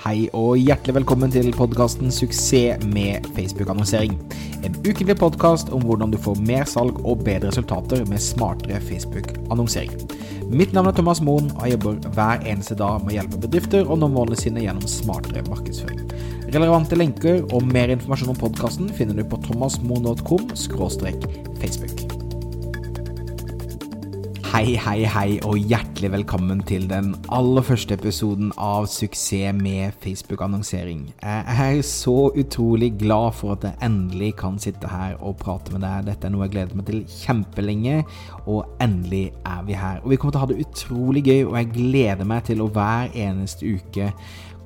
Hei og hjertelig velkommen til podkasten 'Suksess med Facebook-annonsering'. En ukentlig podkast om hvordan du får mer salg og bedre resultater med smartere Facebook-annonsering. Mitt navn er Thomas Moen, og jeg jobber hver eneste dag med å hjelpe bedrifter å nå målene sine gjennom smartere markedsføring. Relevante lenker og mer informasjon om podkasten finner du på thomasmoen.com facebook. Hei, hei, hei, og hjertelig velkommen til den aller første episoden av Suksess med Facebook-annonsering. Jeg er så utrolig glad for at jeg endelig kan sitte her og prate med deg. Dette er noe jeg gleder meg til kjempelenge, og endelig er vi her. Og vi kommer til å ha det utrolig gøy, og jeg gleder meg til å hver eneste uke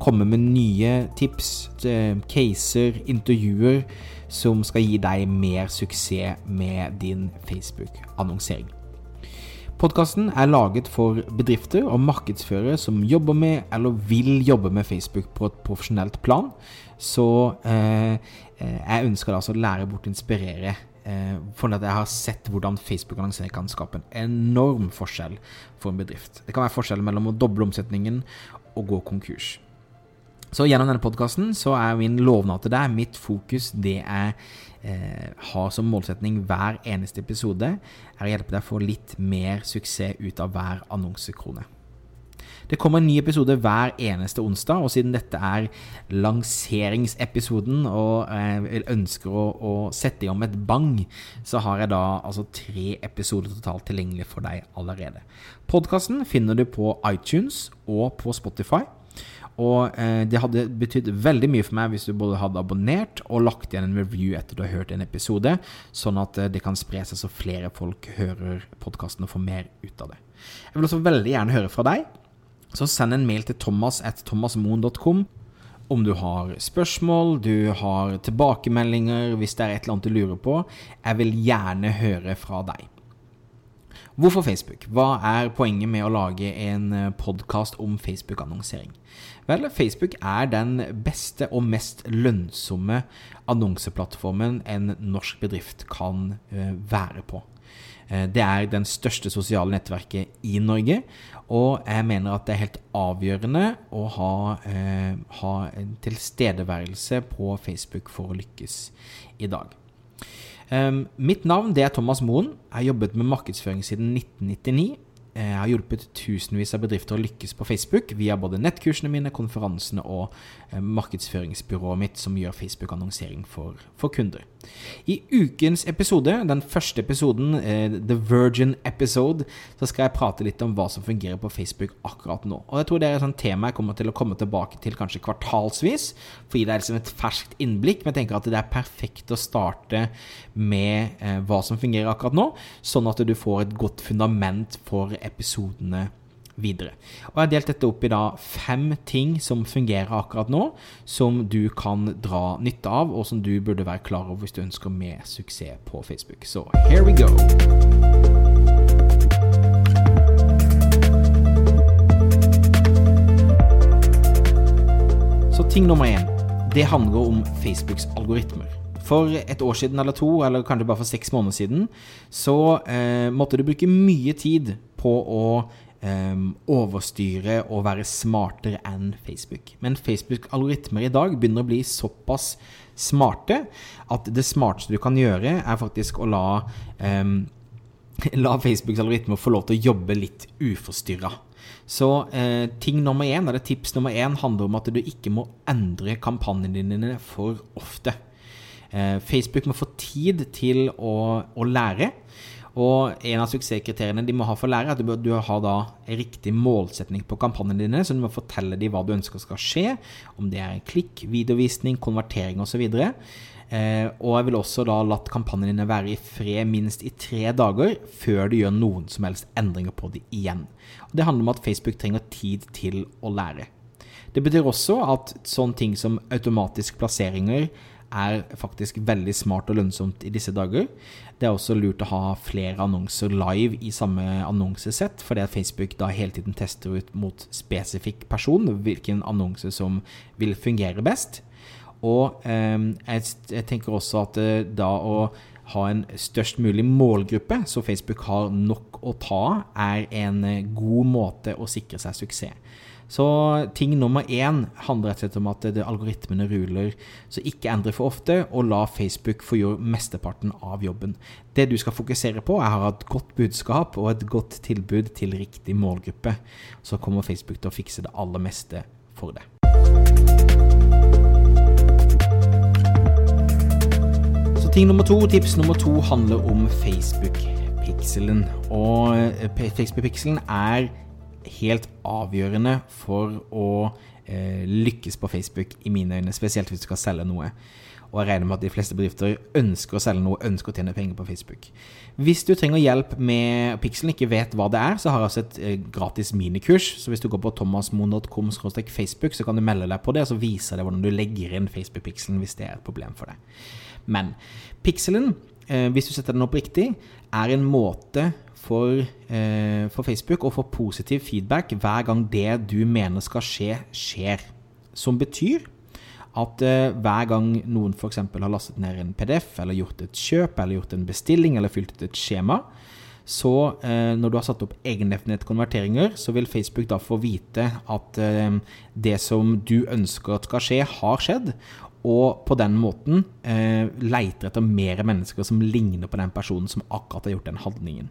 komme med nye tips, eh, caser, intervjuer som skal gi deg mer suksess med din Facebook-annonsering. Podkasten er laget for bedrifter og markedsførere som jobber med eller vil jobbe med Facebook på et profesjonelt plan. Så eh, eh jeg ønsker altså å lære bort å inspirere. Eh, for at jeg har sett hvordan Facebook-annonsering kan skape en enorm forskjell for en bedrift. Det kan være forskjellen mellom å doble omsetningen og gå konkurs. Så gjennom denne podkasten så er min lovnad til deg, mitt fokus, det er eh, har som målsetning hver eneste episode, er å hjelpe deg å få litt mer suksess ut av hver annonsekrone. Det kommer en ny episode hver eneste onsdag, og siden dette er lanseringsepisoden og jeg eh, ønsker å, å sette i gang et bang, så har jeg da altså tre episoder totalt tilgjengelig for deg allerede. Podkasten finner du på iTunes og på Spotify. Og eh, det hadde betydd veldig mye for meg hvis du både hadde abonnert og lagt igjen en review etter du har hørt en episode, sånn at eh, det kan spre seg så flere folk hører podkasten og får mer ut av det. Jeg vil også veldig gjerne høre fra deg, så send en mail til thomas at thomasmoen.com om du har spørsmål, du har tilbakemeldinger, hvis det er et eller annet du lurer på. Jeg vil gjerne høre fra deg. Hvorfor Facebook? Hva er poenget med å lage en eh, podkast om Facebook-annonsering? Vel, Facebook er den beste og mest lønnsomme annonseplattformen en norsk bedrift kan eh, være på. Eh, det er den største sosiale nettverket i Norge, og jeg mener at det er helt avgjørende å ha, ha en tilstedeværelse på Facebook for å lykkes i dag. Mitt navn det er Thomas Moen. Jeg har jobbet med markedsføring siden 1999. Eh, jeg har hjulpet tusenvis av bedrifter å lykkes på Facebook via både nettkursene mine, konferansene og eh, markedsføringsbyrået mitt som gjør Facebook-annonsering for, for, kunder. I ukens episode, den første episoden, eh, The Virgin Episode, så skal jeg prate litt om hva som fungerer på Facebook akkurat nå. Og jeg tror det er et sånt tema jeg kommer til å komme tilbake til kanskje kvartalsvis, fordi det er liksom et ferskt innblikk. Men jeg tenker at det er perfekt å starte med eh, hva som fungerer akkurat nå, sånn at du får et godt fundament for episodene videre. Og Jeg har delt dette opp i da fem ting som fungerer akkurat nå, som du kan dra nytte av, og som du burde være klar over hvis du ønsker mer suksess på Facebook. Så here we go! Så ting nummer én, det handler om Facebooks algoritmer. For et år siden eller to, eller kanskje bare for seks måneder siden, så eh, måtte du bruke mye tid på å um, overstyre og være smartere enn Facebook. Men Facebook-algoritmer i dag begynner å bli såpass smarte at det smarteste du kan gjøre, er faktisk å la, um, la Facebooks algoritmer få lov til å jobbe litt uforstyrra. Så eh, ting nummer én, eller tips nummer én handler om at du ikke må endre kampanjene dine for ofte. Eh, Facebook må få tid til å, å lære. Og en av suksesskriteriene de må ha for lære, er at du, du har da en riktig målsetning på kampanjene dine, så du må fortelle dem hva du ønsker skal skje, om det er klikk, videovisning, konvertering osv. Eh, og jeg vil også da latt kampanjene dine være i fred minst i tre dager før du gjør noen som helst endringer på dem igjen. Og det handler om at Facebook trenger tid til å lære. Det betyr også at sånne ting som automatisk plasseringer er faktisk veldig smart og lønnsomt i disse dager. Det er også lurt å ha flere annonser live i samme annonsesett, fordi at Facebook da hele tiden tester ut mot spesifikk person hvilken annonse som vil fungere best. Og eh, jeg, tenker også at eh, da å ha en størst mulig målgruppe, så Facebook har nok å ta er en god måte å sikre seg suksess. Så ting nummer én handler rett og slett om at det algoritmene ruler. Så ikke endre for ofte, og la Facebook få gjøre mesteparten av jobben. Det du skal fokusere på, er å ha et godt budskap og et godt tilbud til riktig målgruppe. Så kommer Facebook til å fikse det aller meste for det. ting nummer to, tips nummer to handler om Facebook-pikselen. Og eh, Facebook-pikselen er helt avgjørende for å eh, lykkes på Facebook, i mine øyne. Spesielt hvis du skal selge noe. Og jeg regner med at de fleste bedrifter ønsker å selge noe, ønsker å tjene penger på Facebook. Hvis du trenger hjelp med pikselen, ikke vet hva det er, så har jeg også et eh, gratis minikurs. Så hvis du går på thomasmoen.com Facebook, så kan du melde deg på det, og så viser det hvordan du legger inn Facebook-pikselen hvis det er et problem for deg. Men pikselen, eh, hvis du setter den opp riktig, er en måte for, eh, for, Facebook å få positiv feedback hver gang det du mener skal skje, skjer. Som betyr at eh, hver gang noen f.eks. har lastet ned en PDF, eller gjort et kjøp, eller gjort en bestilling, eller fylt ut et skjema, så eh, når du har satt opp egendefinerte konverteringer, så vil Facebook da få vite at eh, det som du ønsker at skal skje, har skjedd, og på den måten eh, leiter etter mer mennesker som ligner på den personen som akkurat har gjort den handlingen.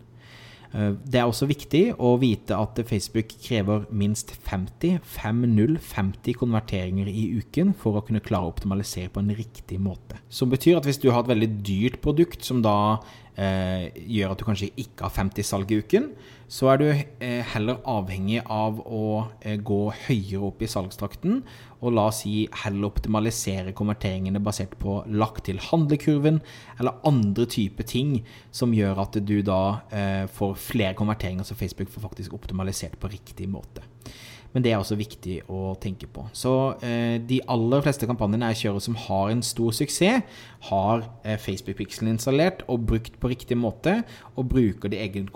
Eh, det er også viktig å vite at Facebook krever minst 50, 5-0, 50 konverteringer i uken for å kunne klare å optimalisere på en riktig måte. Som betyr at hvis du har et veldig dyrt produkt som da eh, gjør at du kanskje ikke har 50 salg i uken, så er du eh, heller avhengig av å eh, gå høyere opp i salgstrakten og la oss si heller optimalisere konverteringene basert på lagt til handlekurven eller andre typer ting som gjør at du da eh, får flere konverteringer så Facebook får faktisk optimalisert på riktig måte. Men det er også viktig å tenke på. Så eh, de aller fleste kampanjene jeg kjører som har en stor suksess, har eh, Facebook-pikselen installert og brukt på riktig måte, og bruker de egen,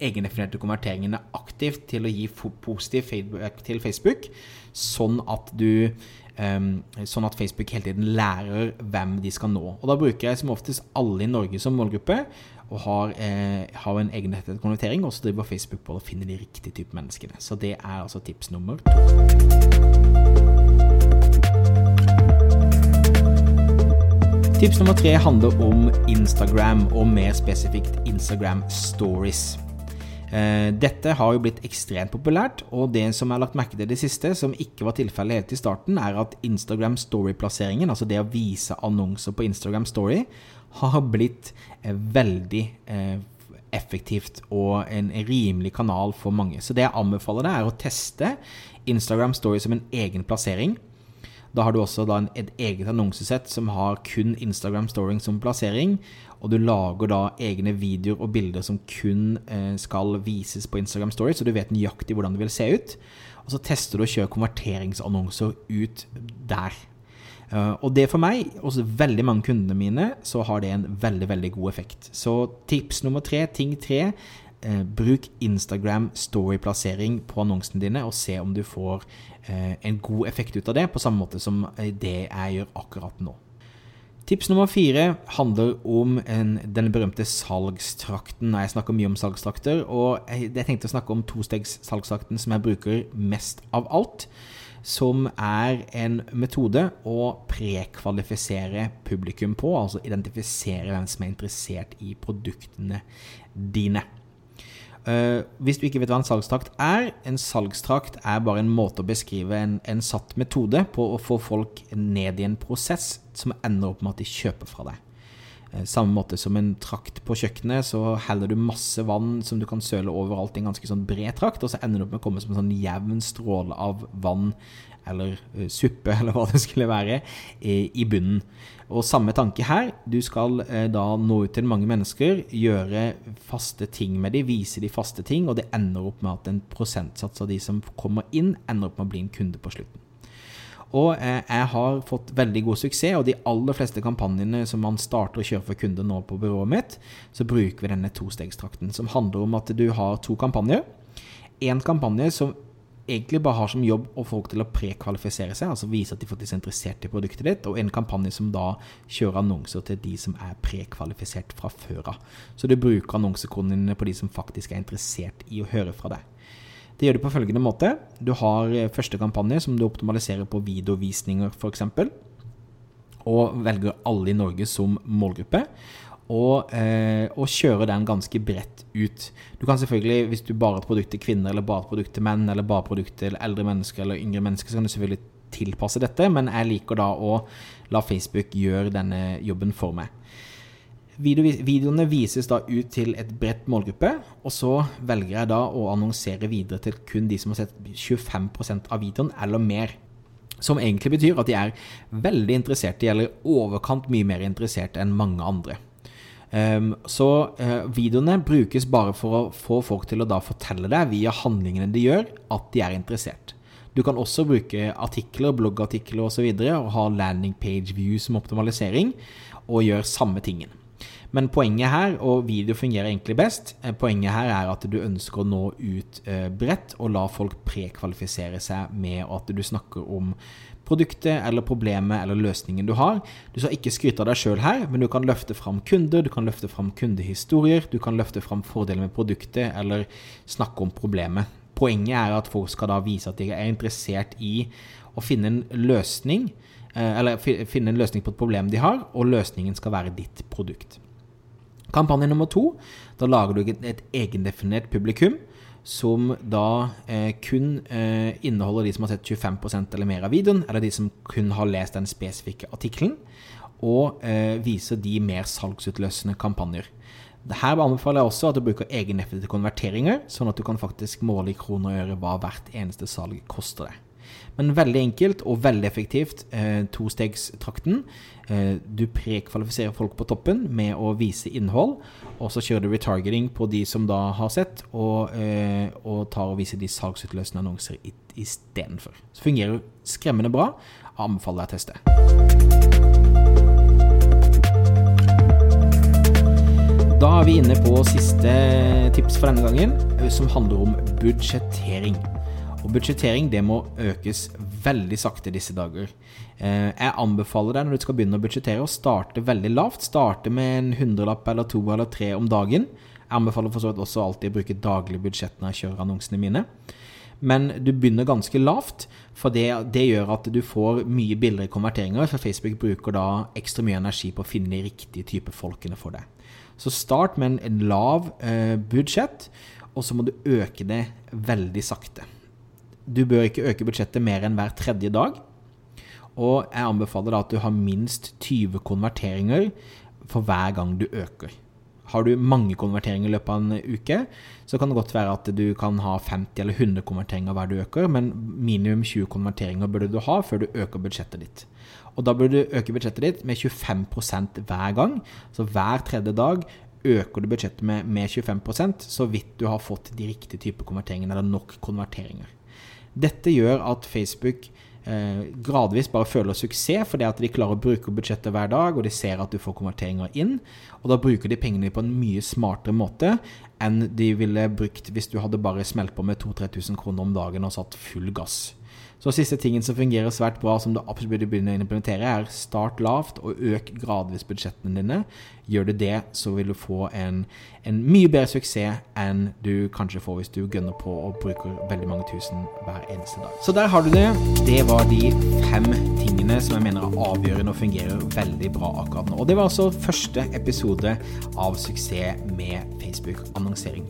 egendefinerte konverteringene aktivt til å gi positiv feedback til Facebook, sånn at du Um, sånn at Facebook hele tiden lærer hvem de skal nå. Og Da bruker jeg som oftest alle i Norge som målgruppe, og har, eh, har en egen konvertering, og så driver Facebook på å finne de riktige type menneskene. Så det er altså tips nummer to. Tips nummer tre handler om Instagram, og mer spesifikt Instagram Stories. Eh, dette har jo blitt ekstremt populært, og det som er lagt merke til det siste, som ikke var tilfellet helt i starten, er at Instagram Story-plasseringen, altså det å vise annonser på Instagram Story, har blitt eh, veldig eh, effektivt og en rimelig kanal for mange. Så det jeg anbefaler deg, er å teste Instagram Story som en egen plassering. Da har du også en, et eget annonsesett som har kun Instagram Storing som plassering. Og du lager da egne videoer og bilder som kun eh, skal vises på Instagram Story, så du vet nøyaktig hvordan det vil se ut. Og så tester du å kjøre konverteringsannonser ut der. Uh, og det for meg, og veldig mange kundene mine, så har det en veldig, veldig god effekt. Så tips nummer tre, ting tre, eh, bruk Instagram story-plassering på annonsene dine, og se om du får eh, en god effekt ut av det, på samme måte som det jeg gjør akkurat nå. Tips nummer fire handler om en, den berømte salgstrakten. Jeg snakker mye om salgstrakter, og jeg, jeg tenkte å snakke om tostegs salgstrakten som jeg bruker mest av alt som er en metode å prekvalifisere publikum på, altså identifisere hvem som er interessert i produktene dine. Uh, hvis du ikke vet hva en salgstrakt er, en salgstrakt er bare en måte å beskrive en, en, satt metode på å få folk ned i en prosess som ender opp med at de kjøper fra deg. Uh, samme måte som en trakt på kjøkkenet, så heller du masse vann som du kan søle overalt i en ganske sånn bred trakt, og så ender det opp med å komme som en sånn jevn stråle av vann eller uh, suppe, eller hva det skulle være, i bunnen. Og samme tanke her. Du skal uh, da nå ut til mange mennesker, gjøre faste ting med dem, vise de faste ting, og det ender opp med at en prosentsats av de som kommer inn, ender opp med å bli en kunde på slutten. Og jeg har fått veldig god suksess, og de aller fleste kampanjene som man starter å kjøre for kunder nå på byrået mitt, så bruker vi denne tostegstrakten, som handler om at du har to kampanjer. En kampanje som egentlig bare har som jobb å få folk til å prekvalifisere seg, altså vise at de faktisk er interessert i produktet ditt, og en kampanje som da kjører annonser til de som er prekvalifisert fra før av. Så du bruker annonsekronene på de som faktisk er interessert i å høre fra deg. Det gjør du på følgende måte. Du har eh, første kampanje som du optimaliserer på videovisninger f.eks. Og velger alle i Norge som målgruppe og, eh, og kjøre den ganske bredt ut. Du kan selvfølgelig, hvis du bare har produkt til kvinner, eller bare produkt til menn, eller bare produkt til eldre mennesker eller yngre mennesker, så kan du selvfølgelig tilpasse dette, men jeg liker da å la Facebook gjøre denne jobben for meg. Video, videoene vises da ut til et bredt målgruppe, og så velger jeg da å annonsere videre til kun de som har sett 25% av videoen eller mer. Som egentlig betyr at de er veldig interesserte, eller overkant mye mer interesserte enn mange andre. Um, så uh, videoene brukes bare for å få folk til å da fortelle deg via handlingene de gjør, at de er interessert. Du kan også bruke artikler, bloggartikler osv. Og, så videre, og ha landing page view som optimalisering, og gjøre samme tingen. Men poenget her, og video fungerer egentlig best, eh, poenget her er at du ønsker å nå ut uh, bredt og la folk prekvalifisere seg med at du snakker om produktet eller problemet eller løsningen du har. Du skal ikke skryte av deg sjøl her, men du kan løfte fram kunder, du kan løfte fram kundehistorier, du kan løfte fram fordeler med produktet eller snakke om problemet. Poenget er at folk skal da vise at de er interessert i å finne en løsning, eh, eller finne en løsning på et problem de har, og løsningen skal være ditt produkt. Kampanje nummer to, da lager du et egendefinert publikum som da eh, kun eh, inneholder de som har sett 25% eller mer av videoen, eller de som kun har lest den spesifikke artikkelen, og eh, viser de mer salgsutløsende kampanjer. Her anbefaler jeg også at du bruker egendefinerte konverteringer, sånn at du kan faktisk måle i kroner og øre hva hvert eneste salg koster deg. Men veldig enkelt og veldig effektivt. Eh, tostegstrakten. Eh, du prekvalifiserer folk på toppen med å vise innhold. Og så kjører du retargeting på de som da har sett, og, eh, og tar og viser de salgsutløsende annonser istedenfor. Så fungerer skremmende bra. Anbefaler deg å teste. Da er vi inne på siste tips for denne gangen, som handler om budsjettering. Og budsjettering det må økes veldig sakte disse dager. Eh, jeg anbefaler deg når du skal begynne å budsjettere, å starte veldig lavt. Starte med en hundrelapp eller to eller tre om dagen. Jeg anbefaler for så vidt også alltid å bruke daglig budsjett når jeg kjører annonsene mine. Men du begynner ganske lavt, for det, det, gjør at du får mye billigere konverteringer. For Facebook bruker da ekstra mye energi på å finne de riktige type folkene for deg. Så start med en lav eh, budsjett, og så må du øke det veldig sakte. Du bør ikke øke budsjettet mer enn hver tredje dag. Og jeg anbefaler da at du har minst 20 konverteringer for hver gang du øker. Har du mange konverteringer i løpet av en uke, så kan det godt være at du kan ha 50 eller 100 konverteringer hver du øker, men minimum 20 konverteringer burde du ha før du øker budsjettet ditt. Og da burde du øke budsjettet ditt med 25% hver gang. Så hver tredje dag øker du budsjettet med, med 25% så vidt du har fått de riktige typer konverteringer, eller nok konverteringer. Dette gjør at Facebook eh, gradvis bare føler suksess fordi at de klarer å bruke budsjettet hver dag, og de ser at du får konverteringer inn. Og da bruker de pengene på en mye smartere måte enn de ville brukt hvis du hadde bare smelt på med 2000-3000 kroner om dagen og satt full gass. Så siste tingen som fungerer svært bra, som du absolutt burde begynne å implementere, er start lavt og øk gradvis budsjettene dine. Gjør du det, så vil du få en, en mye bedre suksess enn du kanskje får hvis du gønner på og bruker veldig mange tusen hver eneste dag. Så der har du det. Det var de fem tingene som jeg mener er avgjørende og fungerer veldig bra akkurat nå. Og det var altså første episode av Suksess med Facebook-annonsering.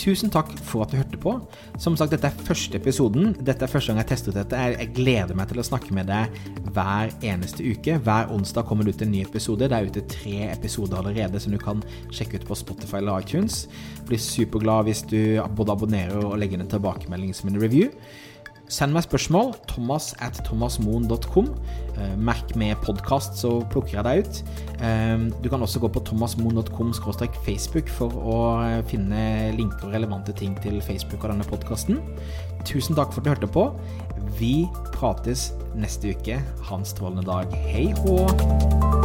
Tusen takk for at du hørte på. Som sagt, dette er første episoden. Dette er første gang jeg testet dette. Jeg gleder meg til å snakke med deg hver eneste uke. Hver onsdag kommer det ut en ny episode. Det er ute tre episoder allerede som du kan sjekke ut på Spotify eller iTunes. Blir superglad hvis du både abonnerer og legger inn en tilbakemelding som en review. Send meg spørsmål. Thomas at thomasmoen.com. Eh, merk med podkast, så plukker jeg deg ut. Eh, du kan også gå på thomasmoen.com Facebook for å eh, finne linker og relevante ting til Facebook og denne podkasten. Tusen takk for at du hørte på. Vi prates neste uke. Ha en strålende dag. Hei hå!